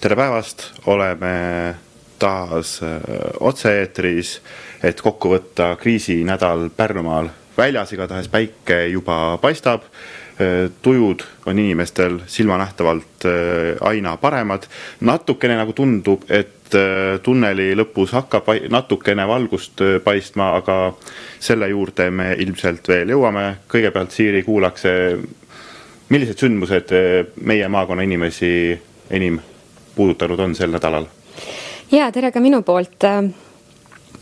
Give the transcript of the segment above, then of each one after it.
tere päevast, oleme taas äh, otse-eetris, et kokku võtta kriisinädal Pärnumaal. väljas igatahes päike juba paistab. Äh, tujud on inimestel silmanähtavalt äh, aina paremad. natukene nagu tundub, et tunneli lõpus hakkab natukene valgust paistma, aga selle juurde me ilmselt veel jõuame. kõigepealt, Siiri, kuulaks, millised sündmused meie maakonna inimesi enim puudutanud on sel nädalal? ja tere ka minu poolt.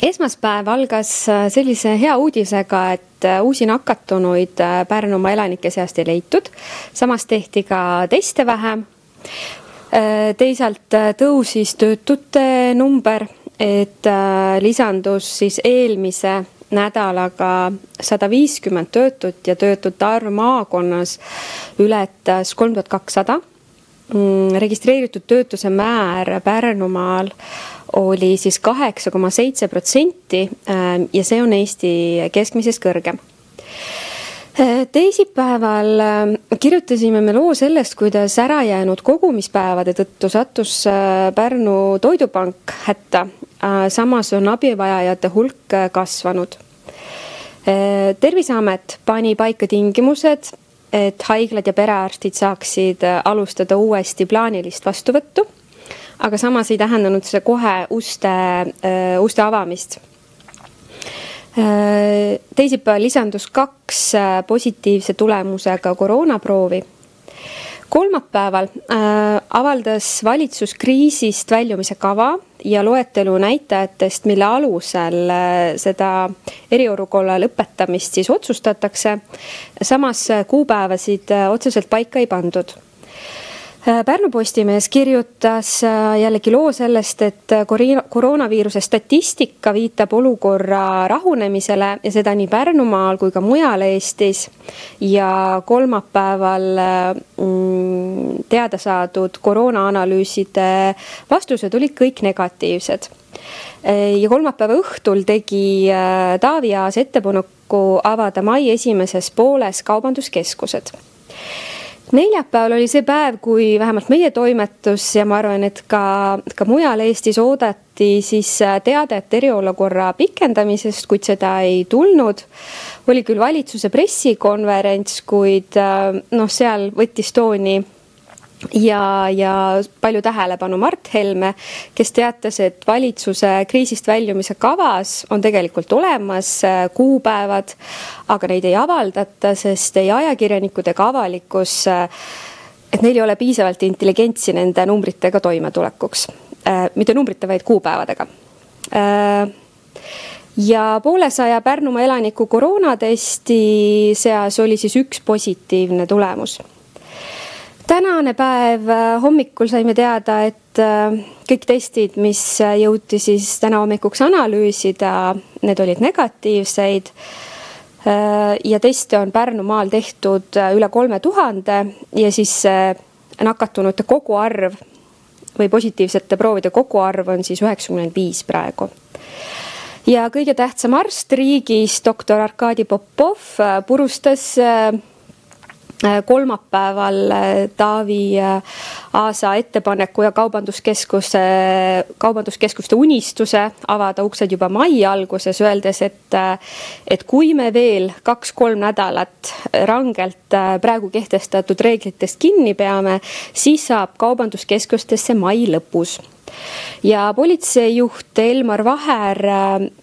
esmaspäev algas äh, sellise hea uudisega, et äh, uusi nakatunuid äh, Pärnumaa elanike seast ei leitud. samas tehti ka teste vähem. teisalt tõusis töötute number, et lisandus siis eelmise nädalaga sada viiskümmend töötut ja töötute arv maakonnas ületas kolm tuhat kakssada registreeritud töötuse määr Pärnumaal oli siis kaheksa koma seitse protsenti äh, ja see on Eesti keskmisest kõrgem äh, teisipäeval äh, kirjutasime me loo sellest, kuidas ärajäänud kogumispäevade tõttu sattus Pärnu Toidupank hätta. samas on abivajajate hulk kasvanud. terviseamet pani paika tingimused et haiglad ja perearstid saaksid äh, alustada uuesti plaanilist vastuvõttu. aga samas ei tähendanud see kohe uste, äh, uste avamist. Äh, teisipäeval lisandus kaks positiivse tulemusega koroonaproovi kolmapäeval avaldas valitsus kriisist väljumise kava ja loetelu näitajatest, mille alusel äh, seda eriolukorra lõpetamist siis otsustatakse. samas kuupäevasid äh, otseselt paika ei pandud Äh, Pärnu Postimees kirjutas äh, jällegi loo sellest, et äh, koroonaviiruse statistika viitab olukorra rahunemisele ja seda nii Pärnumaal kui ka mujal Eestis. ja kolmapäeval mm, teada saadud koroonaanalüüside vastused olid kõik negatiivsed ja kolmapäeva õhtul tegi Taavi Aas ettepaneku avada mai esimeses pooles kaubanduskeskused neljapäeval oli see päev, kui vähemalt meie toimetus ja ma arvan, et ka, ka mujal Eestis oodati siis äh, teadet eriolukorra pikendamisest, kuid seda ei tulnud. oli küll valitsuse pressikonverents, kuid äh, noh, seal võttis tooni ja, ja palju tähelepanu Mart Helme, kes teatas, et valitsuse kriisist väljumise kavas on tegelikult olemas äh, kuupäevad, aga neid ei avaldata, sest ei ajakirjanikud ega avalikkus, äh, et neil ei ole piisavalt intelligentsi nende numbritega toimetulekuks. Äh, mitte numbrite, vaid kuupäevadega ja poolesaja Pärnumaa elaniku koroonatesti seas oli siis üks positiivne tulemus tänane päev, äh, hommikul saime teada, et äh, kõik testid, mis äh, jõuti siis täna hommikuks analüüsida, need olid negatiivseid. ja teste on Pärnumaal tehtud üle kolme tuhande ja siis nakatunute koguarv või positiivsete proovide koguarv on siis üheksakümmend viis praegu ja kõige tähtsam arst riigis, doktor Arkadi Popov purustas kolmapäeval äh, Taavi äh, Aasa ettepaneku ja kaubanduskeskuse, kaubanduskeskuste unistuse avada uksed juba mai alguses, öeldes, et, et kui me veel kaks-kolm nädalat rangelt praegu kehtestatud reeglitest kinni peame, siis saab kaubanduskeskustesse mai lõpus ja politseijuht Elmar Vaher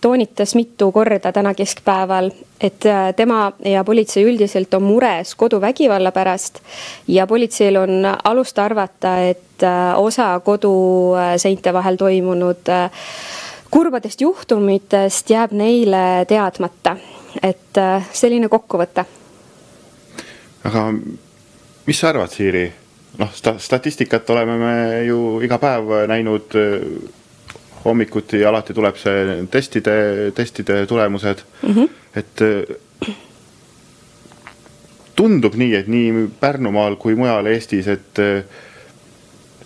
toonitas mitu korda täna keskpäeval, et äh, tema ja politsei üldiselt on mures koduvägivalla pärast ja politseil on alust arvata, et äh, osa koduseinte vahel toimunud äh, kurbadest juhtumitest jääb neile teadmata. et selline kokkuvõte. aga mis sa arvad, Siiri? Noh, statistikat oleme me ju iga päev näinud hommikuti alati tuleb see testide, testide tulemused mm. -hmm. et äh, tundub nii, et nii Pärnumaal kui mujal Eestis, et äh,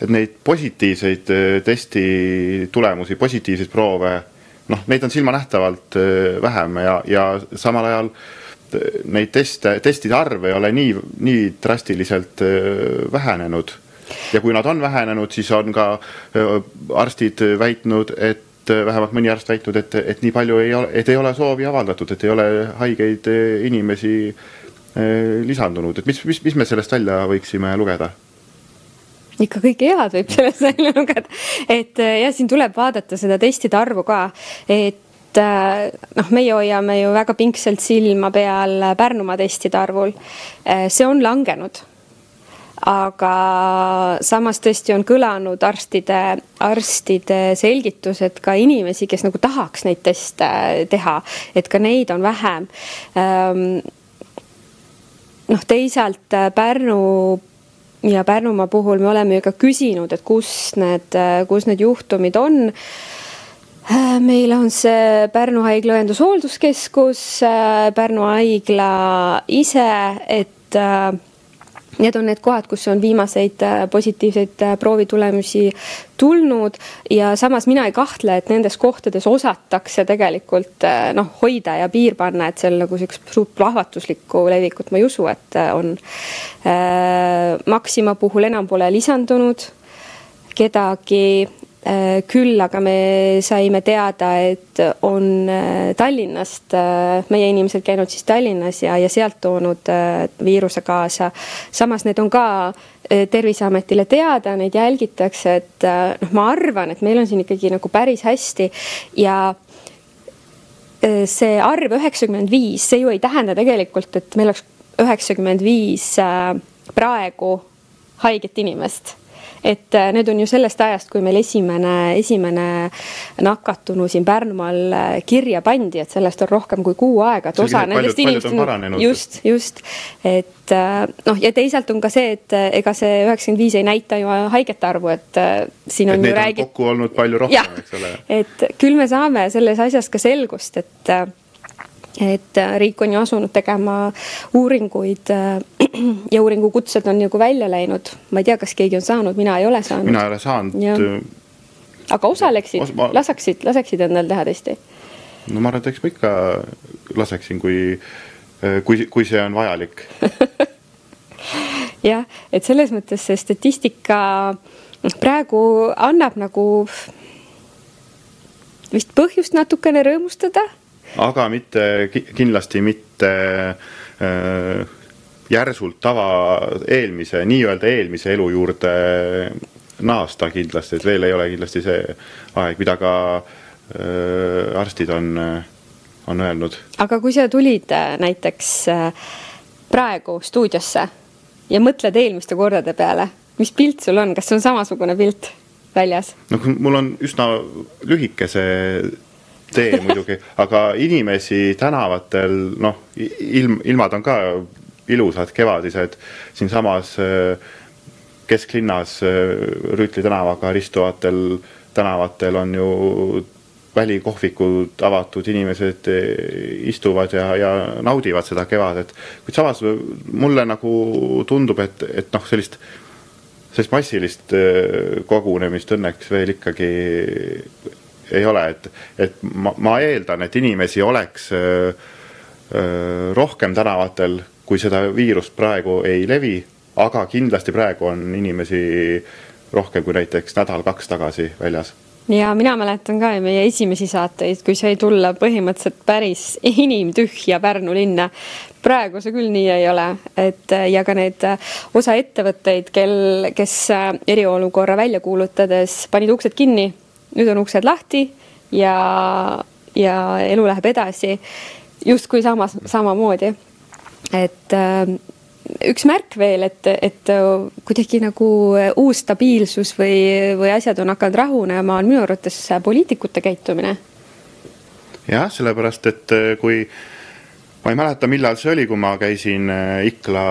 et neid positiivseid äh, testi tulemusi, positiivseid proove, noh, neid on silmanähtavalt vähem ja, ja samal ajal neid teste, testide arv ei ole nii, nii drastiliselt vähenenud. Ja kui nad on vähenenud, siis on ka arstid väitnud, et vähemalt mõni arst väitnud, et, et nii palju ei ole, et ei ole soovi avaldatud, et ei ole haigeid inimesi lisandunud, et mis, mis, mis me sellest välja võiksime lugeda? ikka kõike head võib sellest välja lugeda, et jah, siin tuleb vaadata seda testide arvu ka, et et äh, noh, meie hoiame ju väga pingsalt silma peal Pärnumaa testide arvul. Äh, see on langenud aga samas tõesti on kõlanud arstide, arstide selgitused ka inimesi, kes nagu tahaks neid teste teha, et ka neid on vähem. Ähm, noh, teisalt äh, Pärnu ja Pärnumaa puhul me oleme ju ka küsinud, et kus need, kus need juhtumid on meil on see Pärnu haigla õendushoolduskesko,s äh, Pärnu haigla ise, et äh, Need on need kohad, kus on viimaseid positiivseid proovitulemusi tulnud ja samas mina ei kahtle, et nendes kohtades osatakse tegelikult noh, hoida ja piir panna, et seal nagu sihukest suurt plahvatuslikku levikut ma ei usu, et on. Maxima puhul enam pole lisandunud kedagi Äh, küll aga me saime teada, et on äh, Tallinnast äh, meie inimesed käinud siis Tallinnas ja, ja sealt toonud viiruse kaasa. samas need on ka terviseametile teada, neid jälgitakse, et noh, ma arvan, et meil on siin ikkagi nagu päris hästi ja see arv üheksakümmend viis, see ju ei tähenda tegelikult, et meil oleks üheksakümmend viis praegu haiget inimest et äh, need on ju sellest ajast, kui meil esimene, esimene nakatunu siin Pärnumaal äh, kirja pandi, et sellest on rohkem kui kuu aega, et osa nendest inimestest. just, just, et äh, noh, ja teisalt on ka see, et ega see üheksakümmend viis ei näita ju haigete arvu, et siin on et ju räägitud. kokku olnud palju rohkem, eks ole. et küll me saame selles asjas ka selgust, et et äh, riik on ju asunud tegema uuringuid äh, ja uuringukutsed on nagu välja läinud. ma ei tea, kas keegi on saanud, mina ei ole saanud. mina ei ole saanud. aga osaleksid Os, ma..., laseksid, laseksid endal teha testi? no ma arvan, et eks ma ikka laseksin, kui, äh, kui, kui see on vajalik jah, et selles mõttes see statistika noh, praegu annab nagu vist põhjust natukene rõõmustada aga mitte, kindlasti mitte äh, järsult tava eelmise, nii-öelda eelmise elu juurde naasta kindlasti, et veel ei ole kindlasti see aeg, mida ka äh, arstid on, on öelnud. aga kui sa tulid äh, näiteks äh, praegu stuudiosse ja mõtled eelmiste kordade peale, mis pilt sul on, kas see on samasugune pilt väljas? noh, mul on üsna lühike see tee muidugi, aga inimesi tänavatel, noh, ilm, ilmad on ka ilusad, kevadised, siinsamas äh, kesklinnas äh, Rüütli tänavaga ristuvatel tänavatel on ju välikohvikud avatud, inimesed äh, istuvad ja, ja naudivad seda kevadet. kuid samas mulle nagu tundub, et, et noh, sellist, sellist massilist kogunemist õnneks veel ikkagi ei ole, et, et ma, ma eeldan, et inimesi oleks öö, öö, rohkem tänavatel, kui seda viirust praegu ei levi, aga kindlasti praegu on inimesi rohkem kui näiteks nädal-kaks tagasi väljas ja mina mäletan ka meie esimesi saateid, kui sai tulla põhimõtteliselt päris inimtühja Pärnu linna. praegu see küll nii ei ole, et ja ka need osa ettevõtteid, kel, kes eriolukorra välja kuulutades panid uksed kinni nüüd on uksed lahti ja, ja elu läheb edasi justkui samas, samamoodi. et äh, üks märk veel, et, et kuidagi nagu uus stabiilsus või, või asjad on hakanud rahunema, on minu arvates poliitikute käitumine. jah, sellepärast, et kui ma ei mäleta, millal see oli, kui ma käisin äh, Ikla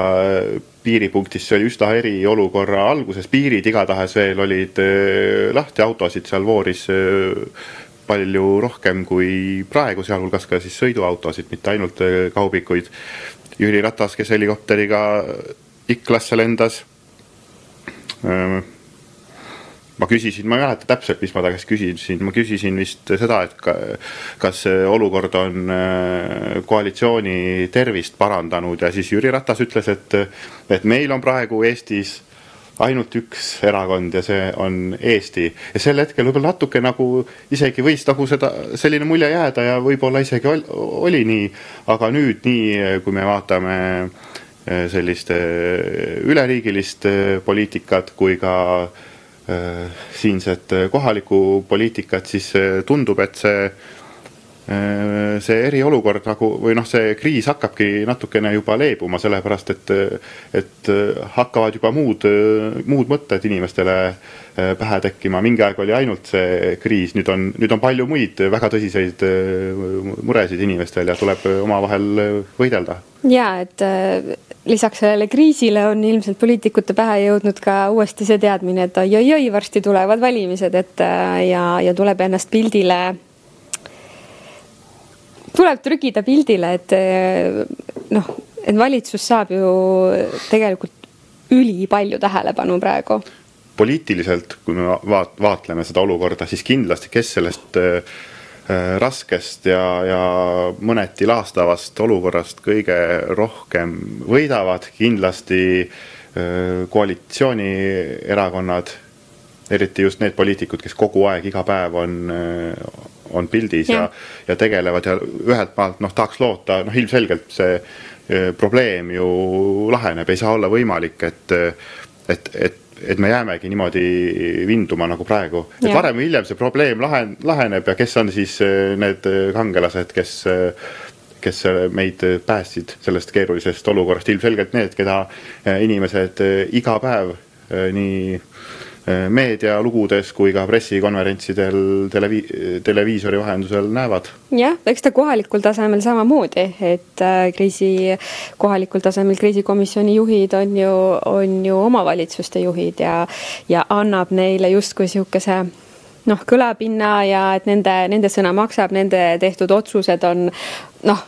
piiripunktis, see oli üsna eriolukorra alguses, piirid igatahes veel olid äh, lahti, autosid seal vooris äh, palju rohkem kui praegu, sealhulgas ka siis sõiduautosid, mitte ainult äh, kaubikuid. Jüri Ratas, kes helikopteriga Iklasse lendas ma küsisin, ma ei mäleta täpselt, mis ma ta käest küsisin, ma küsisin vist seda, et ka, kas see olukord on äh, koalitsiooni tervist parandanud. Ja siis Jüri Ratas ütles, et, et meil on praegu Eestis ainult üks erakond ja see on Eesti. ja sel hetkel võib-olla natuke nagu isegi võis nagu seda, selline mulje jääda ja võib-olla isegi oli, oli nii, aga nüüd nii, kui me vaatame äh, sellist äh, üleriigilist äh, poliitikat kui ka siinset kohalikku poliitikat, siis tundub, et see Äh, see eriolukord nagu või noh, see kriis hakkabki natukene juba leebuma, sellepärast et, et hakkavad juba muud, muud mõtted inimestele äh, pähe tekkima, mingi aeg oli ainult see kriis, nüüd on, nüüd on palju muid väga tõsiseid äh, muresid inimestel ja tuleb omavahel võidelda. ja et lisaks sellele kriisile on ilmselt poliitikute pähe jõudnud ka uuesti see teadmine, et oi-oi-oi, varsti tulevad valimised, et ja, ja tuleb ennast pildile tuleb trügida pildile, et eh, noh, et valitsus saab ju tegelikult ülipalju tähelepanu praegu. poliitiliselt, kui me vaat-, vaatleme seda olukorda, siis kindlasti, kes sellest äh, raskest ja, ja mõneti laastavast olukorrast kõige rohkem võidavad, kindlasti äh, koalitsioonierakonnad, eriti just need poliitikud, kes kogu aeg, iga päev on äh, on pildis ja, ja, ja tegelevad ja ühelt maalt noh, tahaks loota, noh, ilmselgelt see probleem ju laheneb, ei saa olla võimalik, et, et, et et me jäämegi niimoodi vinduma nagu praegu, et ja. varem või hiljem see probleem lahen-, laheneb ja kes on siis e, need kangelased, kes kes meid päästsid sellest keerulisest olukorrast, ilmselgelt need, keda inimesed iga päev nii Äh, meedialugudes kui ka pressikonverentsidel televi-, televiisori vahendusel näevad. jah, eks ta kohalikul tasemel samamoodi, et äh, kriisi, kohalikul tasemel kriisikomisjoni juhid on ju, on ju omavalitsuste juhid ja, ja annab neile justkui sihukese noh, kõlapinna ja et nende, nende sõna maksab, nende tehtud otsused on noh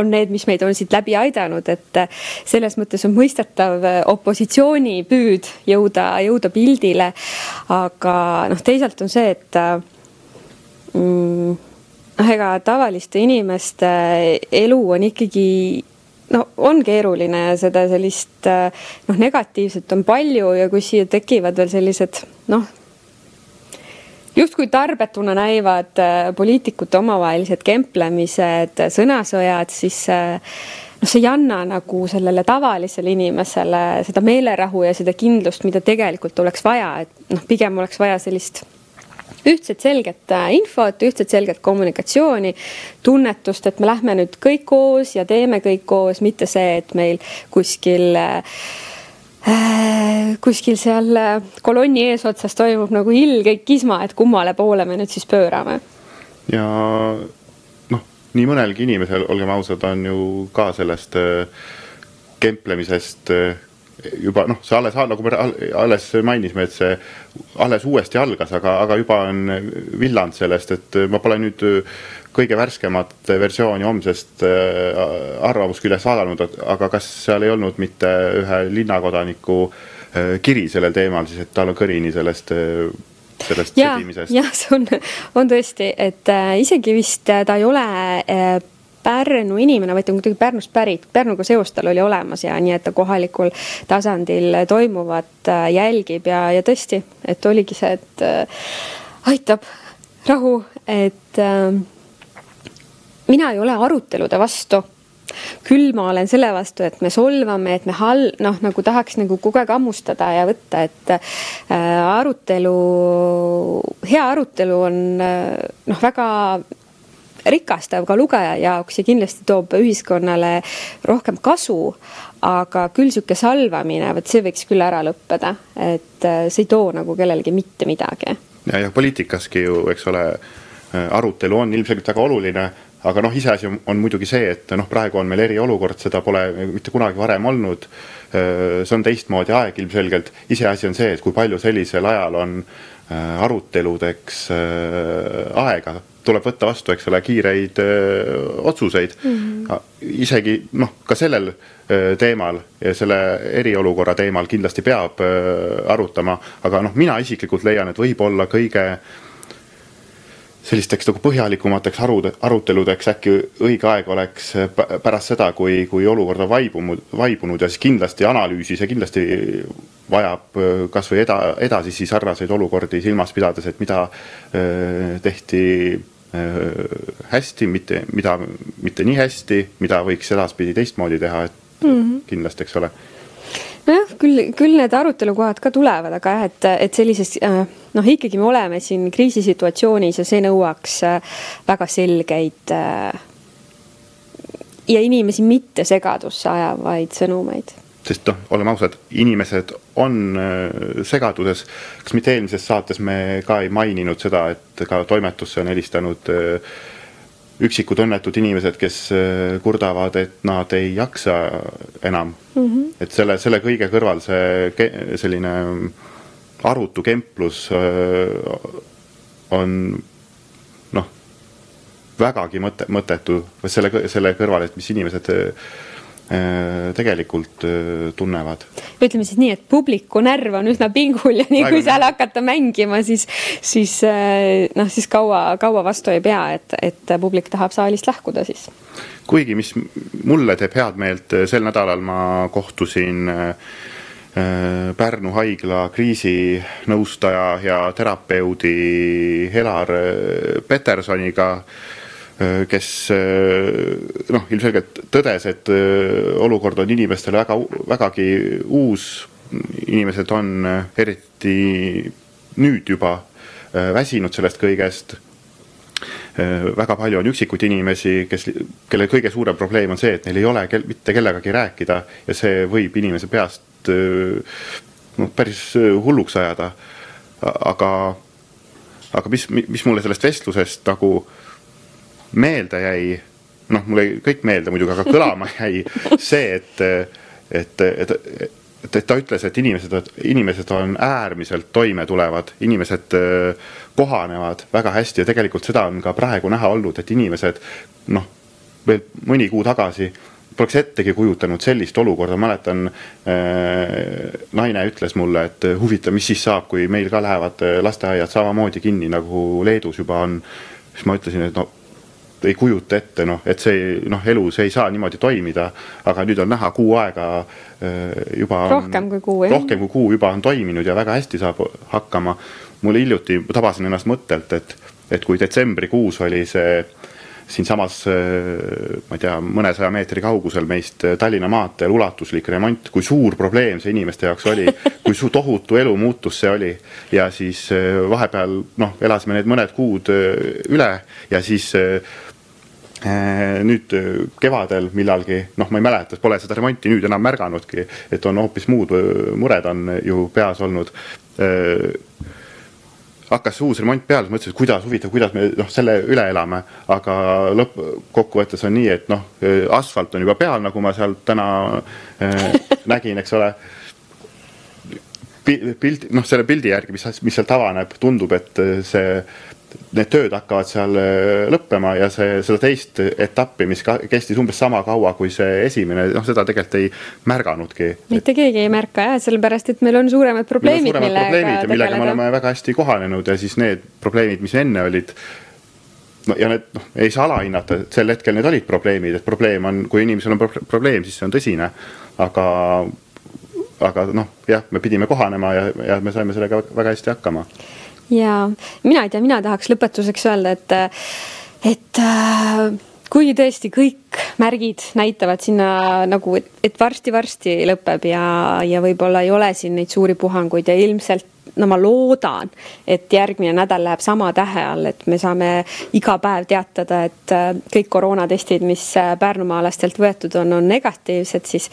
on need, mis meid on siit läbi aidanud, et äh, selles mõttes on mõistetav äh, opositsiooni püüd jõuda, jõuda pildile. aga noh, teisalt on see, et äh, mm, noh, ega tavaliste inimeste elu on ikkagi no on keeruline ja seda sellist noh, negatiivset on palju ja kui siia tekivad veel sellised noh justkui tarbetuna näivad äh, poliitikute omavahelised kemplemised, sõnasõjad, siis äh, noh, see ei anna nagu sellele tavalisele inimesele seda meelerahu ja seda kindlust, mida tegelikult oleks vaja, et noh, pigem oleks vaja sellist ühtset selget äh, infot, ühtset selget kommunikatsiooni, tunnetust, et me lähme nüüd kõik koos ja teeme kõik koos, mitte see, et meil kuskil äh, Äh, kuskil seal äh, kolonni eesotsas toimub nagu ilge kisma, et kummale poole me nüüd siis pöörame. ja noh, nii mõnelgi inimesel, olgem ausad, on ju ka sellest äh, kemplemisest juba noh, see alles, nagu me alles mainisime, et see alles uuesti algas, aga, aga juba on villand sellest, et ma pole nüüd kõige värskemat versiooni homsest äh, arvamusküljest vaadanud, aga kas seal ei olnud mitte ühe linnakodaniku äh, kiri sellel teemal siis, et tal on kõrini sellest äh, sellest sõdimisest. jah, see on, on tõesti, et äh, isegi vist ta ei ole äh, Pärnu inimene, vaid ta on kuidagi Pärnust pärit, Pärnuga seos tal oli olemas ja nii, et ta kohalikul tasandil toimuvat jälgib ja, ja tõesti, et oligi see, et äh, aitab. Rahu, et äh, mina ei ole arutelude vastu. Küll ma olen selle vastu, et me solvame, et me hal-, noh, nagu tahaks nagu kogu aeg hammustada ja võtta, et äh, arutelu, hea arutelu on äh, noh, väga rikastav ka lugeja jaoks ja kindlasti toob ühiskonnale rohkem kasu. aga küll sihuke salvamine, vot see võiks küll ära lõppeda, et äh, see ei too nagu kellelegi mitte midagi. ja, ja poliitikaski ju, eks ole, äh, arutelu on ilmselgelt väga oluline aga noh, iseasi on, on muidugi see, et noh, praegu on meil eriolukord, seda pole mitte kunagi varem olnud. see on teistmoodi aeg ilmselgelt, iseasi on see, et kui palju sellisel ajal on äh, aruteludeks äh, aega, tuleb võtta vastu, eks ole, kiireid öö, otsuseid mm. -hmm. isegi noh, ka sellel öö, teemal ja selle eriolukorra teemal kindlasti peab öö, arutama, aga noh, mina isiklikult leian, et võib-olla kõige öö, sellisteks nagu põhjalikumateks arud, aruteludeks äkki õige aeg oleks pärast seda, kui, kui olukord on vaibunud, vaibunud ja siis kindlasti analüüsis ja kindlasti vajab kasvõi eda, edasisi sarnaseid olukordi silmas pidades, et mida tehti hästi, mitte, mida mitte nii hästi, mida võiks edaspidi teistmoodi teha, et mm -hmm. kindlasti, eks ole nojah, küll, küll need arutelukohad ka tulevad, aga jah, et, et sellises noh, ikkagi me oleme siin kriisisituatsioonis ja see nõuaks väga selgeid ja inimesi mitte segadusse ajavaid sõnumeid sest noh, oleme ausad, inimesed on äh, segaduses. kas mitte eelmises saates me ka ei maininud seda, et ka toimetusse on helistanud äh, üksikud õnnetud inimesed, kes äh, kurdavad, et nad ei jaksa enam mm. -hmm. et selle, selle kõige kõrval see selline arutu kemplus on noh, vägagi mõte, mõttetu selle, selle kõrval, et mis inimesed tegelikult äh, tunnevad. ütleme siis nii, et publiku närv on üsna pingul ja nii kui seal hakata mängima, siis, siis äh, noh, siis kaua, kaua vastu ei pea, et, et publik tahab saalist lahkuda siis. kuigi, mis mulle teeb head meelt, sel nädalal ma kohtusin Pärnu haigla kriisinõustaja ja terapeudi Helar Petersoniga Äh, kes äh, noh, ilmselgelt tõdes, et äh, olukord on inimestele väga, vägagi uus. inimesed on eriti nüüd juba väsinud sellest kõigest. väga palju on üksikuid inimesi, kes, kelle kõige suurem probleem on see, et neil ei ole kel, mitte kellegagi rääkida ja see võib inimese peast noh, päris hulluks ajada. aga, aga mis, mis mulle sellest vestlusest nagu meelde jäi, noh, mulle jäi kõik meelde muidugi, aga kõlama jäi see, et, et, et, et, et ta ütles, et inimesed, inimesed on äärmiselt toimetulevad, inimesed äh, kohanevad väga hästi ja tegelikult seda on ka praegu näha olnud, et inimesed noh, veel mõni kuu tagasi poleks ettegi kujutanud sellist olukorda, mäletan äh,. naine ütles mulle, et huvitav, mis siis saab, kui meil ka lähevad lasteaiad samamoodi kinni nagu Leedus juba on. siis ma ütlesin, et no ei kujuta ette, noh, et see noh, elus ei saa niimoodi toimida. aga nüüd on näha, kuu aega äh, juba. rohkem kui kuu, jah. rohkem kui kuu juba on toiminud ja väga hästi saab hakkama. mul hiljuti, tabasin ennast mõttelt, et, et kui detsembrikuus oli see siinsamas, äh, ma ei tea, mõnesaja meetri kaugusel meist äh, Tallinna maanteel ulatuslik remont, kui suur probleem see inimeste jaoks oli, kui su tohutu elumuutus see oli. ja siis vahepeal noh, elasime need mõned kuud üle ja siis nüüd äh, kevadel millalgi, noh, ma ei mäleta, pole seda remonti nüüd enam märganudki, et on hoopis muud äh, mured on ju peas olnud. hakkas uus remont peale, mõtlesin, et kuidas huvitav, kuidas me noh, selle üle elame, aga lõppkokkuvõttes on nii, et noh, asfalt on juba peal, nagu ma seal täna nägin, eks ole pilt, noh, selle pildi järgi, mis, mis sealt avaneb, tundub, et see need tööd hakkavad seal äh, lõppema ja see, seda teist etappi, mis ka, kestis umbes sama kaua kui see esimene, noh, seda tegelikult ei märganudki. mitte keegi ei märka jah, sellepärast et meil on suuremad probleemid, millega probleemid, millega me oleme väga hästi kohanenud ja siis need probleemid, mis enne olid no ja need noh, ei saa alahinnata, et sel hetkel need olid probleemid, et probleem on, kui inimesel on pro probleem, siis see on tõsine. aga, aga noh, jah, me pidime kohanema ja, ja me saime sellega väga hästi hakkama ja mina ei tea, mina tahaks lõpetuseks öelda, et, et äh, kuigi tõesti kõik märgid näitavad sinna nagu, et varsti-varsti lõpeb ja, ja võib-olla ei ole siin neid suuri puhanguid ja ilmselt no ma loodan, et järgmine nädal läheb sama tähe all, et me saame iga päev teatada, et äh, kõik koroonatestid, mis äh, pärnumaalastelt võetud on, on negatiivsed, siis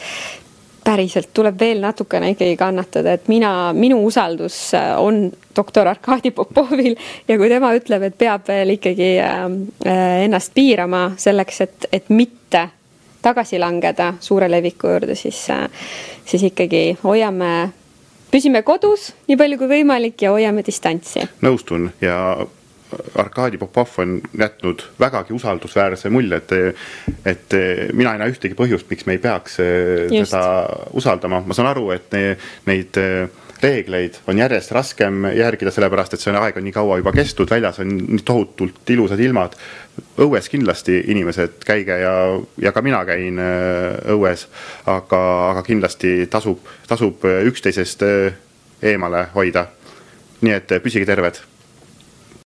päriselt tuleb veel natukene ikkagi kannatada, et mina, minu usaldus äh, on doktor Arkadi Popovil ja kui tema ütleb, et peab veel ikkagi äh, äh, ennast piirama selleks, et, et mitte tagasi langeda suure leviku juurde, siis, siis ikkagi hoiame, püsime kodus nii palju kui võimalik ja hoiame distantsi. nõustun ja Arkadi Popov on jätnud vägagi usaldusväärse mulje, et, et mina ei näe ühtegi põhjust, miks me ei peaks Just. teda usaldama, ma saan aru, et ne, neid reegleid on järjest raskem järgida, sellepärast et see aeg on nii kaua juba kestnud, väljas on nii tohutult ilusad ilmad. õues kindlasti inimesed, käige ja, ja ka mina käin äh, õues, aga, aga kindlasti tasub, tasub üksteisest eemale hoida. nii et püsige terved